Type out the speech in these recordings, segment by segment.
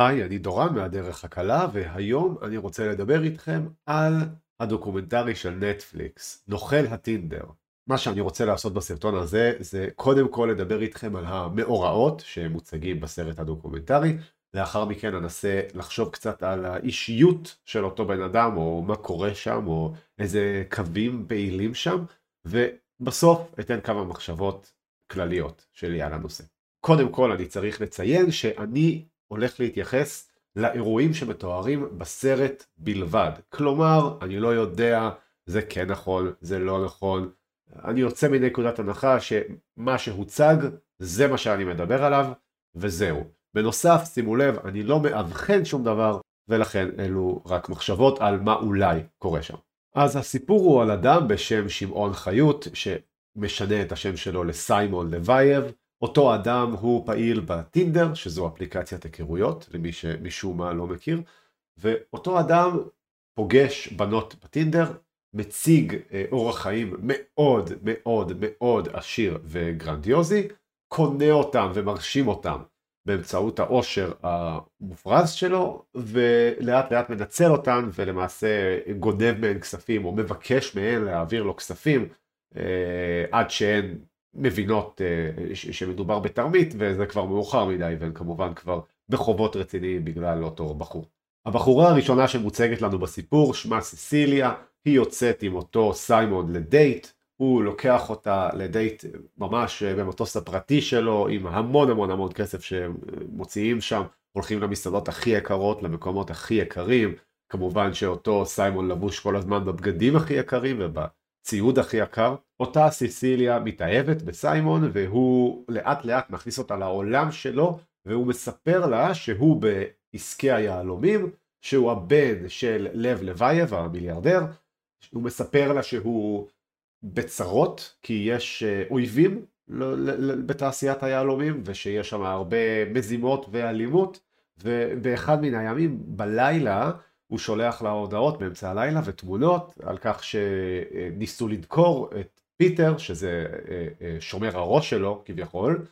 היי, אני דורן מהדרך הקלה, והיום אני רוצה לדבר איתכם על הדוקומנטרי של נטפליקס, נוכל הטינדר. מה שאני רוצה לעשות בסרטון הזה, זה קודם כל לדבר איתכם על המאורעות שמוצגים בסרט הדוקומנטרי, לאחר מכן אנסה לחשוב קצת על האישיות של אותו בן אדם, או מה קורה שם, או איזה קווים פעילים שם, ובסוף אתן כמה מחשבות כלליות שלי על הנושא. קודם כל אני צריך לציין שאני הולך להתייחס לאירועים שמתוארים בסרט בלבד. כלומר, אני לא יודע, זה כן נכון, זה לא נכון. אני יוצא מנקודת הנחה שמה שהוצג, זה מה שאני מדבר עליו, וזהו. בנוסף, שימו לב, אני לא מאבחן שום דבר, ולכן אלו רק מחשבות על מה אולי קורה שם. אז הסיפור הוא על אדם בשם שמעון חיות, שמשנה את השם שלו לסיימון לוייב, אותו אדם הוא פעיל בטינדר, שזו אפליקציית היכרויות, למי שמשום מה לא מכיר, ואותו אדם פוגש בנות בטינדר, מציג אה, אורח חיים מאוד מאוד מאוד עשיר וגרנדיוזי, קונה אותם ומרשים אותם באמצעות העושר המופרז שלו, ולאט לאט מנצל אותן ולמעשה גונב מהן כספים או מבקש מהן להעביר לו כספים אה, עד שהן מבינות uh, שמדובר בתרמית וזה כבר מאוחר מדי והן כמובן כבר בחובות רציניים בגלל אותו בחור. הבחורה הראשונה שמוצגת לנו בסיפור שמה סיסיליה, היא יוצאת עם אותו סיימון לדייט, הוא לוקח אותה לדייט ממש אה, במטוס הפרטי שלו עם המון המון המון כסף שמוציאים שם, הולכים למסעדות הכי יקרות, למקומות הכי יקרים, כמובן שאותו סיימון לבוש כל הזמן בבגדים הכי יקרים וב... ציוד הכי יקר. אותה סיסיליה מתאהבת בסיימון והוא לאט לאט מכניס אותה לעולם שלו והוא מספר לה שהוא בעסקי היהלומים, שהוא הבן של לב לוייב המיליארדר, הוא מספר לה שהוא בצרות כי יש אה, אויבים בתעשיית היהלומים ושיש שם הרבה מזימות ואלימות ובאחד מן הימים בלילה הוא שולח לה הודעות באמצע הלילה ותמונות על כך שניסו לדקור את פיטר, שזה אה, אה, שומר הראש שלו כביכול,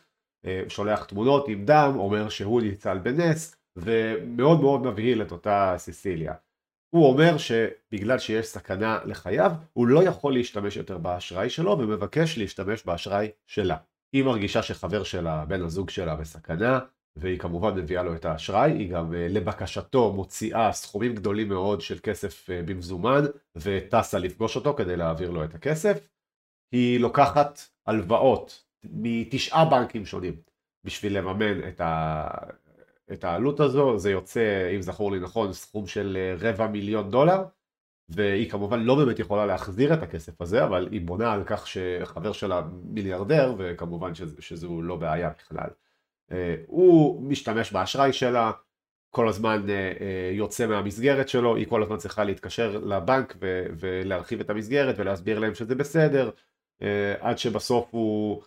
אה, שולח תמונות עם דם, אומר שהוא ניצל בנס, ומאוד מאוד מבהיל את אותה סיסיליה. הוא אומר שבגלל שיש סכנה לחייו, הוא לא יכול להשתמש יותר באשראי שלו ומבקש להשתמש באשראי שלה. היא מרגישה שחבר שלה, בן הזוג שלה בסכנה, והיא כמובן מביאה לו את האשראי, היא גם אה, לבקשתו מוציאה סכומים גדולים מאוד של כסף אה, במזומן וטסה לפגוש אותו כדי להעביר לו את הכסף. היא לוקחת הלוואות מתשעה בנקים שונים בשביל לממן את, ה... את העלות הזו, זה יוצא, אם זכור לי נכון, סכום של אה, רבע מיליון דולר, והיא כמובן לא באמת יכולה להחזיר את הכסף הזה, אבל היא בונה על כך שחבר שלה מיליארדר, וכמובן שז... שזו לא בעיה בכלל. אה, הוא משתמש באשראי שלה, כל הזמן אה, אה, יוצא מהמסגרת שלו, היא כל הזמן צריכה להתקשר לבנק ולהרחיב את המסגרת ולהסביר להם שזה בסדר, עד שבסוף הוא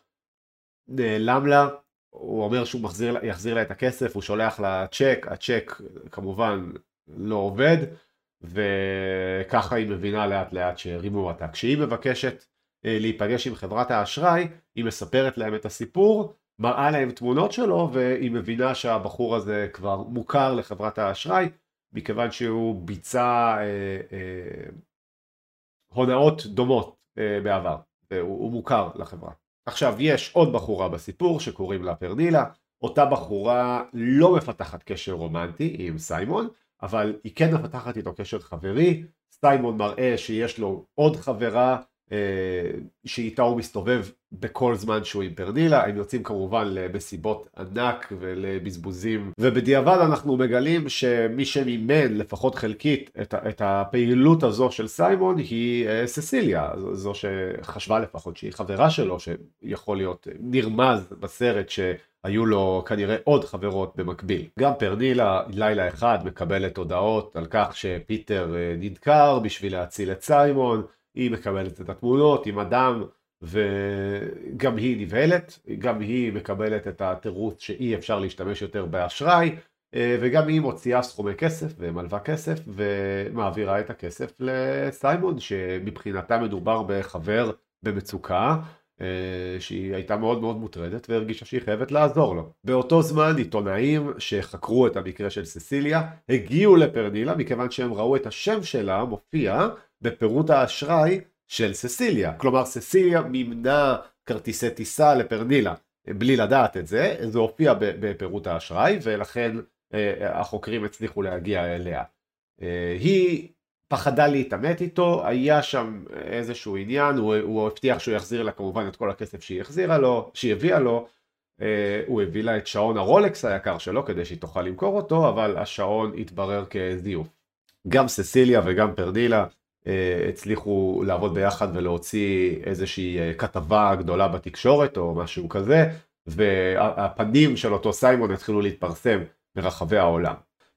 נעלם לה, הוא אומר שהוא מחזיר, יחזיר לה את הכסף, הוא שולח לה צ'ק, הצ'ק כמובן לא עובד, וככה היא מבינה לאט לאט שהרימו אותה. כשהיא מבקשת להיפגש עם חברת האשראי, היא מספרת להם את הסיפור, מראה להם תמונות שלו והיא מבינה שהבחור הזה כבר מוכר לחברת האשראי מכיוון שהוא ביצע אה, אה, הונאות דומות אה, בעבר והוא מוכר לחברה. עכשיו יש עוד בחורה בסיפור שקוראים לה פרנילה אותה בחורה לא מפתחת קשר רומנטי עם סיימון אבל היא כן מפתחת איתו קשר חברי סיימון מראה שיש לו עוד חברה שאיתה הוא מסתובב בכל זמן שהוא עם פרנילה, הם יוצאים כמובן למסיבות ענק ולבזבוזים, ובדיעבד אנחנו מגלים שמי שמימן לפחות חלקית את, את הפעילות הזו של סיימון היא אה, ססיליה, זו שחשבה לפחות שהיא חברה שלו, שיכול להיות נרמז בסרט שהיו לו כנראה עוד חברות במקביל. גם פרנילה לילה אחד מקבלת הודעות על כך שפיטר אה, נדקר בשביל להציל את סיימון, היא מקבלת את התמונות עם הדם וגם היא נבהלת, גם היא מקבלת את התירוץ שאי אפשר להשתמש יותר באשראי אה, וגם היא מוציאה סכומי כסף ומלווה כסף ומעבירה את הכסף לסיימון שמבחינתה מדובר בחבר במצוקה אה, שהיא הייתה מאוד מאוד מוטרדת והרגישה שהיא חייבת לעזור לו. באותו זמן עיתונאים שחקרו את המקרה של ססיליה הגיעו לפרנילה מכיוון שהם ראו את השם שלה מופיע בפירוט האשראי של ססיליה. כלומר ססיליה מימנה כרטיסי טיסה לפרנילה בלי לדעת את זה, זה הופיע בפירוט האשראי ולכן אה, החוקרים הצליחו להגיע אליה. אה, היא פחדה להתעמת איתו, היה שם איזשהו עניין, הוא, הוא הבטיח שהוא יחזיר לה כמובן את כל הכסף שהיא החזירה לו, שהיא הביאה לו, אה, הוא הביא לה את שעון הרולקס היקר שלו כדי שהיא תוכל למכור אותו, אבל השעון התברר כזיוף. גם ססיליה וגם פרדילה הצליחו לעבוד ביחד ולהוציא איזושהי אה, כתבה גדולה בתקשורת או משהו כזה, והפנים של אותו סיימון התחילו להתפרסם ברחבי העולם.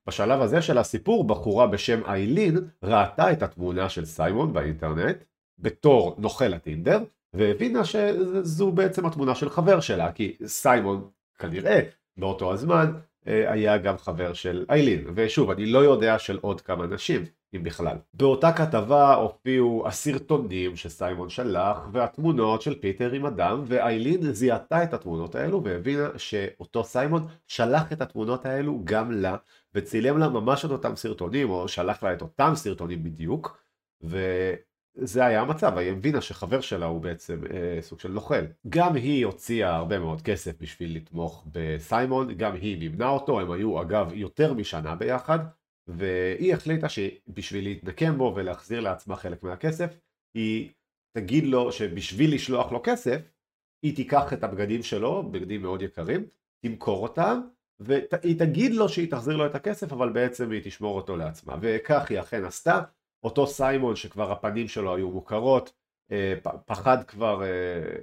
בשלב הזה של הסיפור בחורה בשם איילין ראתה את התמונה של סיימון באינטרנט בתור נוכל הטינדר והבינה שזו בעצם התמונה של חבר שלה כי סיימון כנראה באותו הזמן אה, היה גם חבר של איילין ושוב אני לא יודע של עוד כמה נשים אם בכלל. באותה כתבה הופיעו הסרטונים שסיימון שלח והתמונות של פיטר עם אדם ואיילין זיהתה את התמונות האלו והבינה שאותו סיימון שלח את התמונות האלו גם לה וצילם לה ממש את אותם סרטונים או שלח לה את אותם סרטונים בדיוק וזה היה המצב, היא הבינה שחבר שלה הוא בעצם אה, סוג של נוכל. גם היא הוציאה הרבה מאוד כסף בשביל לתמוך בסיימון, גם היא מימנה אותו, הם היו אגב יותר משנה ביחד והיא החליטה שבשביל להתנקם בו ולהחזיר לעצמה חלק מהכסף, היא תגיד לו שבשביל לשלוח לו כסף, היא תיקח את הבגדים שלו, בגדים מאוד יקרים, תמכור אותם, והיא תגיד לו שהיא תחזיר לו את הכסף, אבל בעצם היא תשמור אותו לעצמה. וכך היא אכן עשתה. אותו סיימון שכבר הפנים שלו היו מוכרות, אה, פחד כבר אה,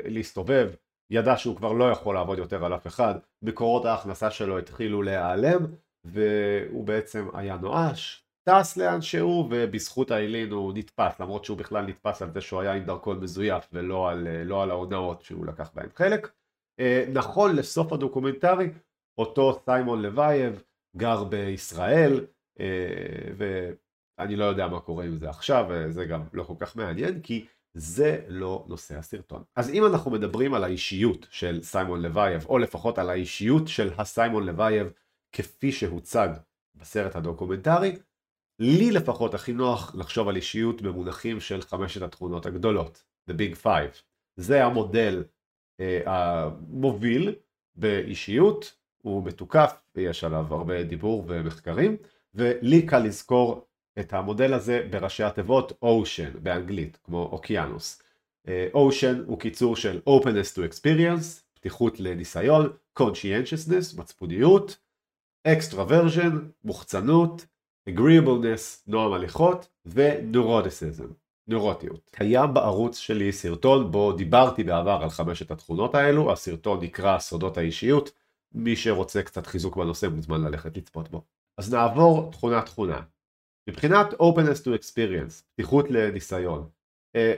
להסתובב, ידע שהוא כבר לא יכול לעבוד יותר על אף אחד, מקורות ההכנסה שלו התחילו להיעלם, והוא בעצם היה נואש, טס לאן שהוא ובזכות האיילין הוא נתפס למרות שהוא בכלל נתפס על זה שהוא היה עם דרכון מזויף ולא על, לא על ההונאות שהוא לקח בהן חלק. אה, נכון לסוף הדוקומנטרי אותו סיימון לוייב גר בישראל אה, ואני לא יודע מה קורה עם זה עכשיו וזה גם לא כל כך מעניין כי זה לא נושא הסרטון. אז אם אנחנו מדברים על האישיות של סיימון לוייב או לפחות על האישיות של הסיימון לוייב כפי שהוצג בסרט הדוקומנטרי, לי לפחות הכי נוח לחשוב על אישיות במונחים של חמשת התכונות הגדולות, The Big Five. זה המודל אה, המוביל באישיות, הוא מתוקף ויש עליו הרבה דיבור ומחקרים, ולי קל לזכור את המודל הזה בראשי התיבות Ocean באנגלית, כמו אוקיינוס. אה, Ocean הוא קיצור של Openness to Experience, פתיחות לניסיון, Conscientiousness, מצפוניות, extraversion, מוחצנות, agreeableness, נועם הליכות ונורוטיסיזם, נורוטיות. קיים בערוץ שלי סרטון בו דיברתי בעבר על חמשת התכונות האלו, הסרטון נקרא סודות האישיות, מי שרוצה קצת חיזוק בנושא מוזמן ללכת לצפות בו. אז נעבור תכונה תכונה. מבחינת openness to experience, פתיחות לניסיון, אה,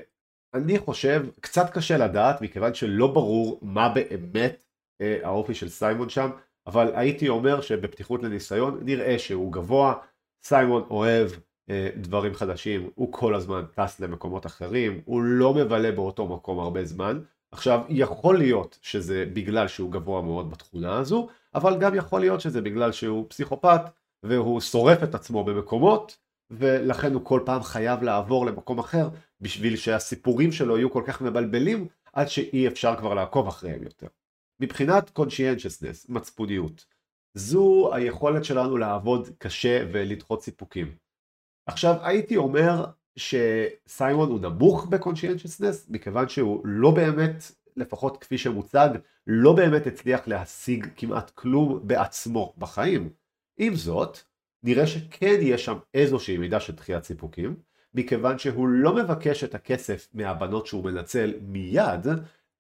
אני חושב קצת קשה לדעת מכיוון שלא ברור מה באמת אה, האופי של סיימון שם אבל הייתי אומר שבפתיחות לניסיון נראה שהוא גבוה, סיימון אוהב אה, דברים חדשים, הוא כל הזמן טס למקומות אחרים, הוא לא מבלה באותו מקום הרבה זמן. עכשיו, יכול להיות שזה בגלל שהוא גבוה מאוד בתכונה הזו, אבל גם יכול להיות שזה בגלל שהוא פסיכופת והוא שורף את עצמו במקומות, ולכן הוא כל פעם חייב לעבור למקום אחר בשביל שהסיפורים שלו יהיו כל כך מבלבלים עד שאי אפשר כבר לעקוב אחריהם יותר. מבחינת conscientiousness, מצפוניות, זו היכולת שלנו לעבוד קשה ולדחות סיפוקים. עכשיו הייתי אומר שסיימון הוא נמוך ב-conscientiousness מכיוון שהוא לא באמת, לפחות כפי שמוצג, לא באמת הצליח להשיג כמעט כלום בעצמו בחיים. עם זאת, נראה שכן יש שם איזושהי מידה של דחיית סיפוקים, מכיוון שהוא לא מבקש את הכסף מהבנות שהוא מנצל מיד,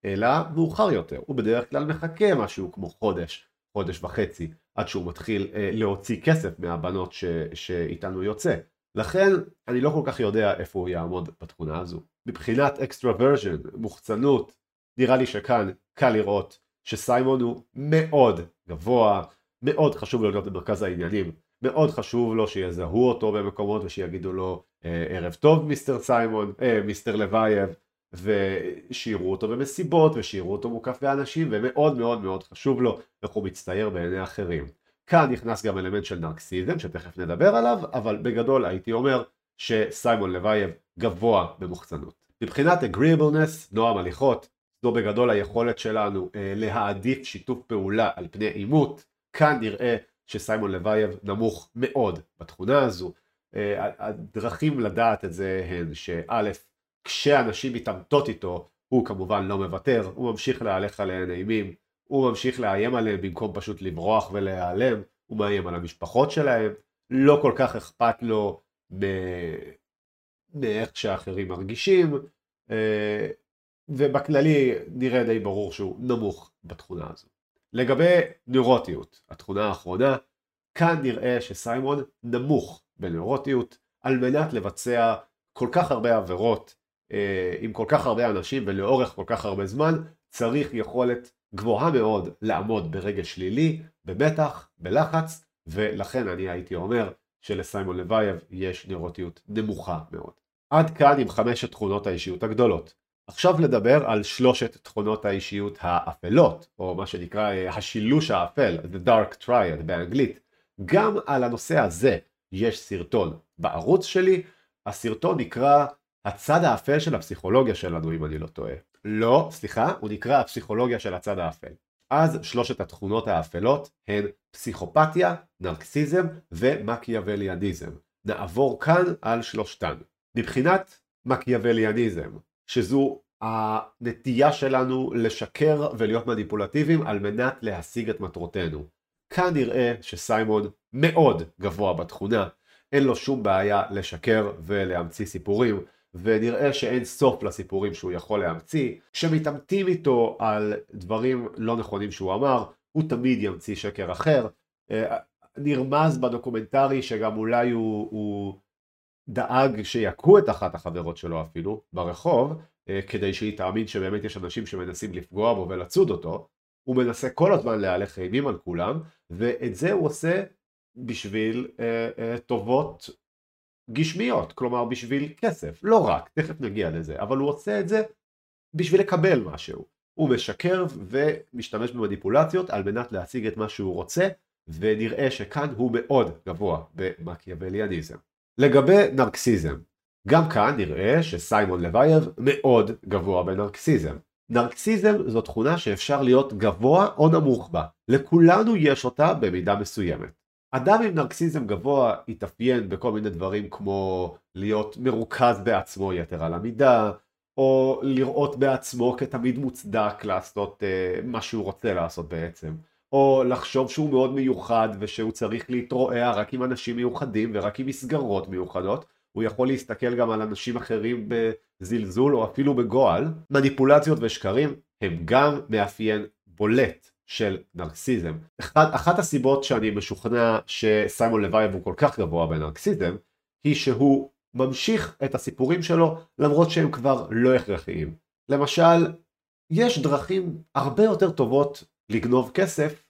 אלא מאוחר יותר. הוא בדרך כלל מחכה משהו כמו חודש, חודש וחצי, עד שהוא מתחיל אה, להוציא כסף מהבנות ש, שאיתן הוא יוצא. לכן אני לא כל כך יודע איפה הוא יעמוד בתכונה הזו. מבחינת extraversion, מוחצנות, נראה לי שכאן קל לראות שסיימון הוא מאוד גבוה, מאוד חשוב לו להיות במרכז העניינים, מאוד חשוב לו שיזהו אותו במקומות ושיגידו לו אה, ערב טוב mister סיימון, אה, mister לוייב, ושיראו אותו במסיבות ושיראו אותו מוקף באנשים ומאוד מאוד מאוד חשוב לו איך הוא מצטייר בעיני אחרים. כאן נכנס גם אלמנט של נרקסיזם שתכף נדבר עליו אבל בגדול הייתי אומר שסיימון לוייב גבוה במוחצנות. מבחינת agreeableness, נועם הליכות, זו בגדול היכולת שלנו אה, להעדיף שיתוף פעולה על פני עימות, כאן נראה שסיימון לוייב נמוך מאוד בתכונה הזו. אה, הדרכים לדעת את זה הן שא', כשאנשים מתעמתות איתו, הוא כמובן לא מוותר, הוא ממשיך להלך עליהן אימים, הוא ממשיך לאיים עליהם במקום פשוט לברוח ולהיעלם, הוא מאיים על המשפחות שלהם, לא כל כך אכפת לו מאיך שאחרים מרגישים, אה, ובכללי נראה די ברור שהוא נמוך בתכונה הזו. לגבי נוירוטיות, התכונה האחרונה, כאן נראה שסיימון נמוך בנוירוטיות על מנת לבצע כל כך הרבה עבירות עם כל כך הרבה אנשים ולאורך כל כך הרבה זמן, צריך יכולת גבוהה מאוד לעמוד ברגש שלילי, במתח, בלחץ, ולכן אני הייתי אומר שלסיימון לוייב יש נוירוטיות נמוכה מאוד. עד כאן עם חמשת תכונות האישיות הגדולות. עכשיו לדבר על שלושת תכונות האישיות האפלות, או מה שנקרא אה, השילוש האפל, The Dark Triad באנגלית. גם על הנושא הזה יש סרטון בערוץ שלי, הסרטון נקרא הצד האפל של הפסיכולוגיה שלנו אם אני לא טועה. לא, סליחה, הוא נקרא הפסיכולוגיה של הצד האפל. אז שלושת התכונות האפלות הן פסיכופתיה, נרקסיזם ומקיאווליאניזם. נעבור כאן על שלושתן. מבחינת מקיאווליאניזם, שזו הנטייה שלנו לשקר ולהיות מניפולטיביים על מנת להשיג את מטרותינו. כאן נראה שסיימון מאוד גבוה בתכונה, אין לו שום בעיה לשקר ולהמציא סיפורים, ונראה שאין סוף לסיפורים שהוא יכול להמציא. כשמתעמתים איתו על דברים לא נכונים שהוא אמר, הוא תמיד ימציא שקר אחר. אה, נרמז בדוקומנטרי שגם אולי הוא, הוא דאג שיכו את אחת החברות שלו אפילו ברחוב, אה, כדי שהיא תאמין שבאמת יש אנשים שמנסים לפגוע בו ולצוד אותו. הוא מנסה כל הזמן להלך אימים על כולם, ואת זה הוא עושה בשביל אה, אה, טובות גשמיות, כלומר בשביל כסף, לא רק, תכף נגיע לזה, אבל הוא עושה את זה בשביל לקבל משהו. הוא משקר ומשתמש במניפולציות על מנת להשיג את מה שהוא רוצה, ונראה שכאן הוא מאוד גבוה במקיאווליאניזם. לגבי נרקסיזם, גם כאן נראה שסיימון לוייב מאוד גבוה בנרקסיזם. נרקסיזם זו תכונה שאפשר להיות גבוה או נמוך בה, לכולנו יש אותה במידה מסוימת. אדם עם נרקסיזם גבוה יתאפיין בכל מיני דברים כמו להיות מרוכז בעצמו יתר על המידה, או לראות בעצמו כתמיד מוצדק לעשות uh, מה שהוא רוצה לעשות בעצם, או לחשוב שהוא מאוד מיוחד ושהוא צריך להתרועע רק עם אנשים מיוחדים ורק עם מסגרות מיוחדות, הוא יכול להסתכל גם על אנשים אחרים בזלזול או אפילו בגועל. מניפולציות ושקרים הם גם מאפיין בולט של נרקסיזם. אחד, אחת הסיבות שאני משוכנע שסיימון לוייב הוא כל כך גבוה בנרקסיזם, היא שהוא ממשיך את הסיפורים שלו למרות שהם כבר לא הכרחיים. למשל, יש דרכים הרבה יותר טובות לגנוב כסף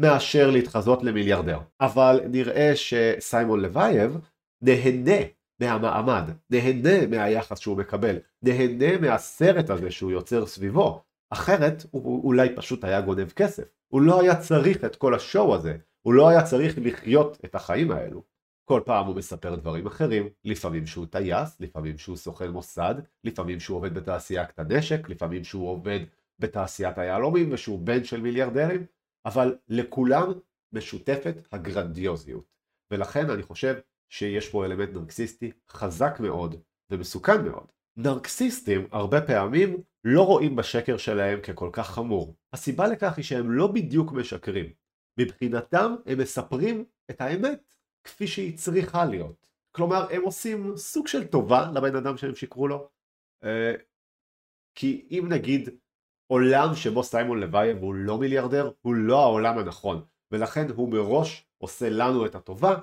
מאשר להתחזות למיליארדר. אבל נראה שסיימון לוייב נהנה מהמעמד, נהנה מהיחס שהוא מקבל, נהנה מהסרט הזה שהוא יוצר סביבו, אחרת הוא אולי פשוט היה גונב כסף. הוא לא היה צריך את כל השואו הזה, הוא לא היה צריך לחיות את החיים האלו. כל פעם הוא מספר דברים אחרים, לפעמים שהוא טייס, לפעמים שהוא סוכן מוסד, לפעמים שהוא עובד בתעשיית הנשק, לפעמים שהוא עובד בתעשיית היהלומים ושהוא בן של מיליארדרים, אבל לכולם משותפת הגרנדיוזיות. ולכן אני חושב שיש פה אלמנט נרקסיסטי חזק מאוד ומסוכן מאוד. נרקסיסטים הרבה פעמים לא רואים בשקר שלהם ככל כך חמור. הסיבה לכך היא שהם לא בדיוק משקרים. מבחינתם הם מספרים את האמת כפי שהיא צריכה להיות. כלומר הם עושים סוג של טובה לבן אדם שהם שיקרו לו. אה, כי אם נגיד עולם שבו סיימון לוייב הוא לא מיליארדר הוא לא העולם הנכון ולכן הוא מראש עושה לנו את הטובה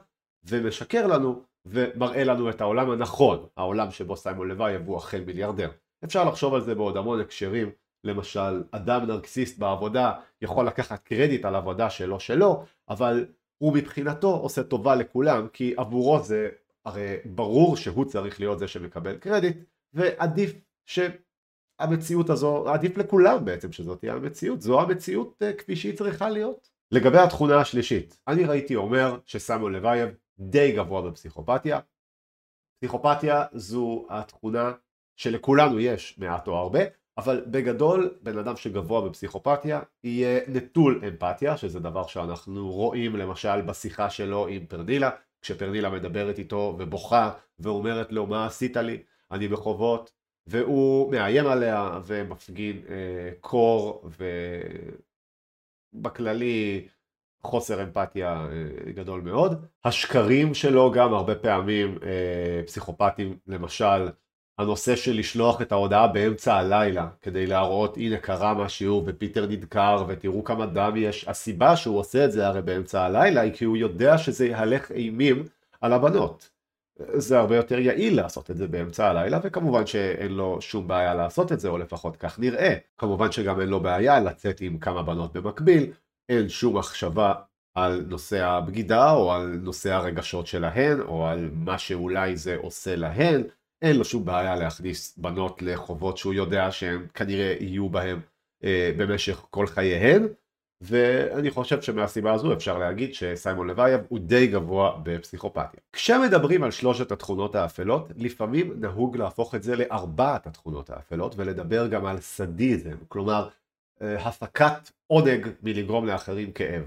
ומשקר לנו ומראה לנו את העולם הנכון, העולם שבו סיימון לוייב הוא אכן מיליארדר. אפשר לחשוב על זה בעוד המון הקשרים, למשל אדם נרקסיסט בעבודה יכול לקחת קרדיט על עבודה שלא שלו, אבל הוא מבחינתו עושה טובה לכולם, כי עבורו זה הרי ברור שהוא צריך להיות זה שמקבל קרדיט, ועדיף ש... המציאות הזו, עדיף לכולם בעצם שזאת תהיה המציאות, זו המציאות uh, כפי שהיא צריכה להיות. לגבי התכונה השלישית, אני ראיתי אומר שסמואל לוייב די גבוה בפסיכופתיה. פסיכופתיה זו התכונה שלכולנו יש מעט או הרבה, אבל בגדול בן אדם שגבוה בפסיכופתיה יהיה נטול אמפתיה, שזה דבר שאנחנו רואים למשל בשיחה שלו עם פרנילה, כשפרנילה מדברת איתו ובוכה ואומרת לו מה עשית לי, אני בחובות, והוא מאיים עליה ומפגין אה, קור ובכללי חוסר אמפתיה אה, גדול מאוד. השקרים שלו גם הרבה פעמים אה, פסיכופטים למשל הנושא של לשלוח את ההודעה באמצע הלילה כדי להראות הנה קרה משהו ופיטר נדקר ותראו כמה דם יש. הסיבה שהוא עושה את זה הרי באמצע הלילה היא כי הוא יודע שזה יהלך אימים על הבנות. זה הרבה יותר יעיל לעשות את זה באמצע הלילה וכמובן שאין לו שום בעיה לעשות את זה או לפחות כך נראה. כמובן שגם אין לו בעיה לצאת עם כמה בנות במקביל אין שום מחשבה על נושא הבגידה או על נושא הרגשות שלהן או על מה שאולי זה עושה להן. אין לו שום בעיה להכניס בנות לחובות שהוא יודע שהן כנראה יהיו בהם אה, במשך כל חייהן. ואני חושב שמהסיבה הזו אפשר להגיד שסיימון לוייב הוא די גבוה בפסיכופתיה. כשמדברים על שלושת התכונות האפלות, לפעמים נהוג להפוך את זה לארבעת התכונות האפלות ולדבר גם על סדיזם, כלומר הפקת עונג מלגרום לאחרים כאב.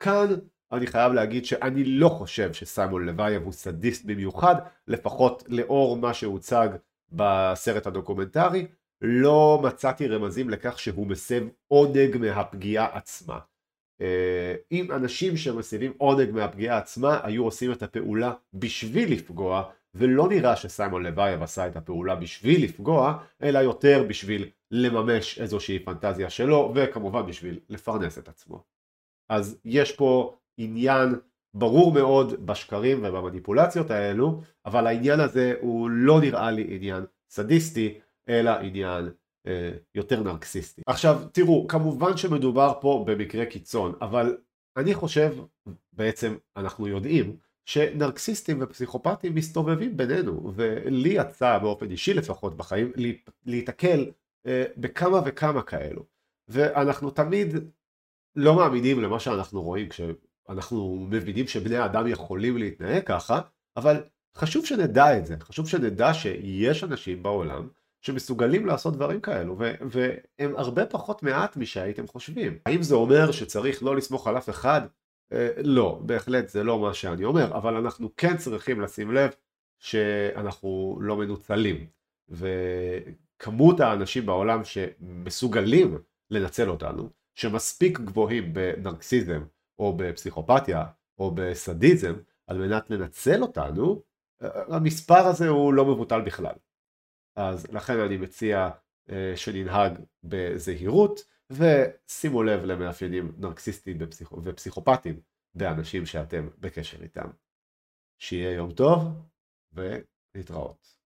כאן אני חייב להגיד שאני לא חושב שסיימון לוייב הוא סדיסט במיוחד, לפחות לאור מה שהוצג בסרט הדוקומנטרי, לא מצאתי רמזים לכך שהוא מסב עונג מהפגיעה עצמה. אה, אם אנשים שמסבים עונג מהפגיעה עצמה היו עושים את הפעולה בשביל לפגוע, ולא נראה שסיימון לוייב עשה את הפעולה בשביל לפגוע, אלא יותר בשביל לממש איזושהי פנטזיה שלו, וכמובן בשביל לפרנס את עצמו. אז יש פה עניין ברור מאוד בשקרים ובמניפולציות האלו, אבל העניין הזה הוא לא נראה לי עניין סדיסטי, אלא עניין אה, יותר נרקסיסטי. עכשיו תראו, כמובן שמדובר פה במקרה קיצון, אבל אני חושב, בעצם אנחנו יודעים, שנרקסיסטים ופסיכופטים מסתובבים בינינו, ולי יצא באופן אישי לפחות בחיים להיתקל אה, בכמה וכמה כאלו. ואנחנו תמיד לא מאמינים למה שאנחנו רואים כשאנחנו מבינים שבני אדם יכולים להתנהג ככה, אבל חשוב שנדע את זה, חשוב שנדע שיש אנשים בעולם שמסוגלים לעשות דברים כאלו, ו- והם הרבה פחות מעט משהייתם חושבים. האם זה אומר שצריך לא לסמוך על אף אחד? אה, לא, בהחלט זה לא מה שאני אומר, אבל אנחנו כן צריכים לשים לב שאנחנו לא מנוצלים, וכמות האנשים בעולם שמסוגלים לנצל אותנו, שמספיק גבוהים בנרקסיזם, או בפסיכופתיה, או בסדיזם, על מנת לנצל אותנו, אה, המספר הזה הוא לא מבוטל בכלל. אז לכן אני מציע אה, שננהג בזהירות ושימו לב למאפיינים נרקסיסטיים ופסיכופטיים באנשים שאתם בקשר איתם. שיהיה יום טוב ולהתראות.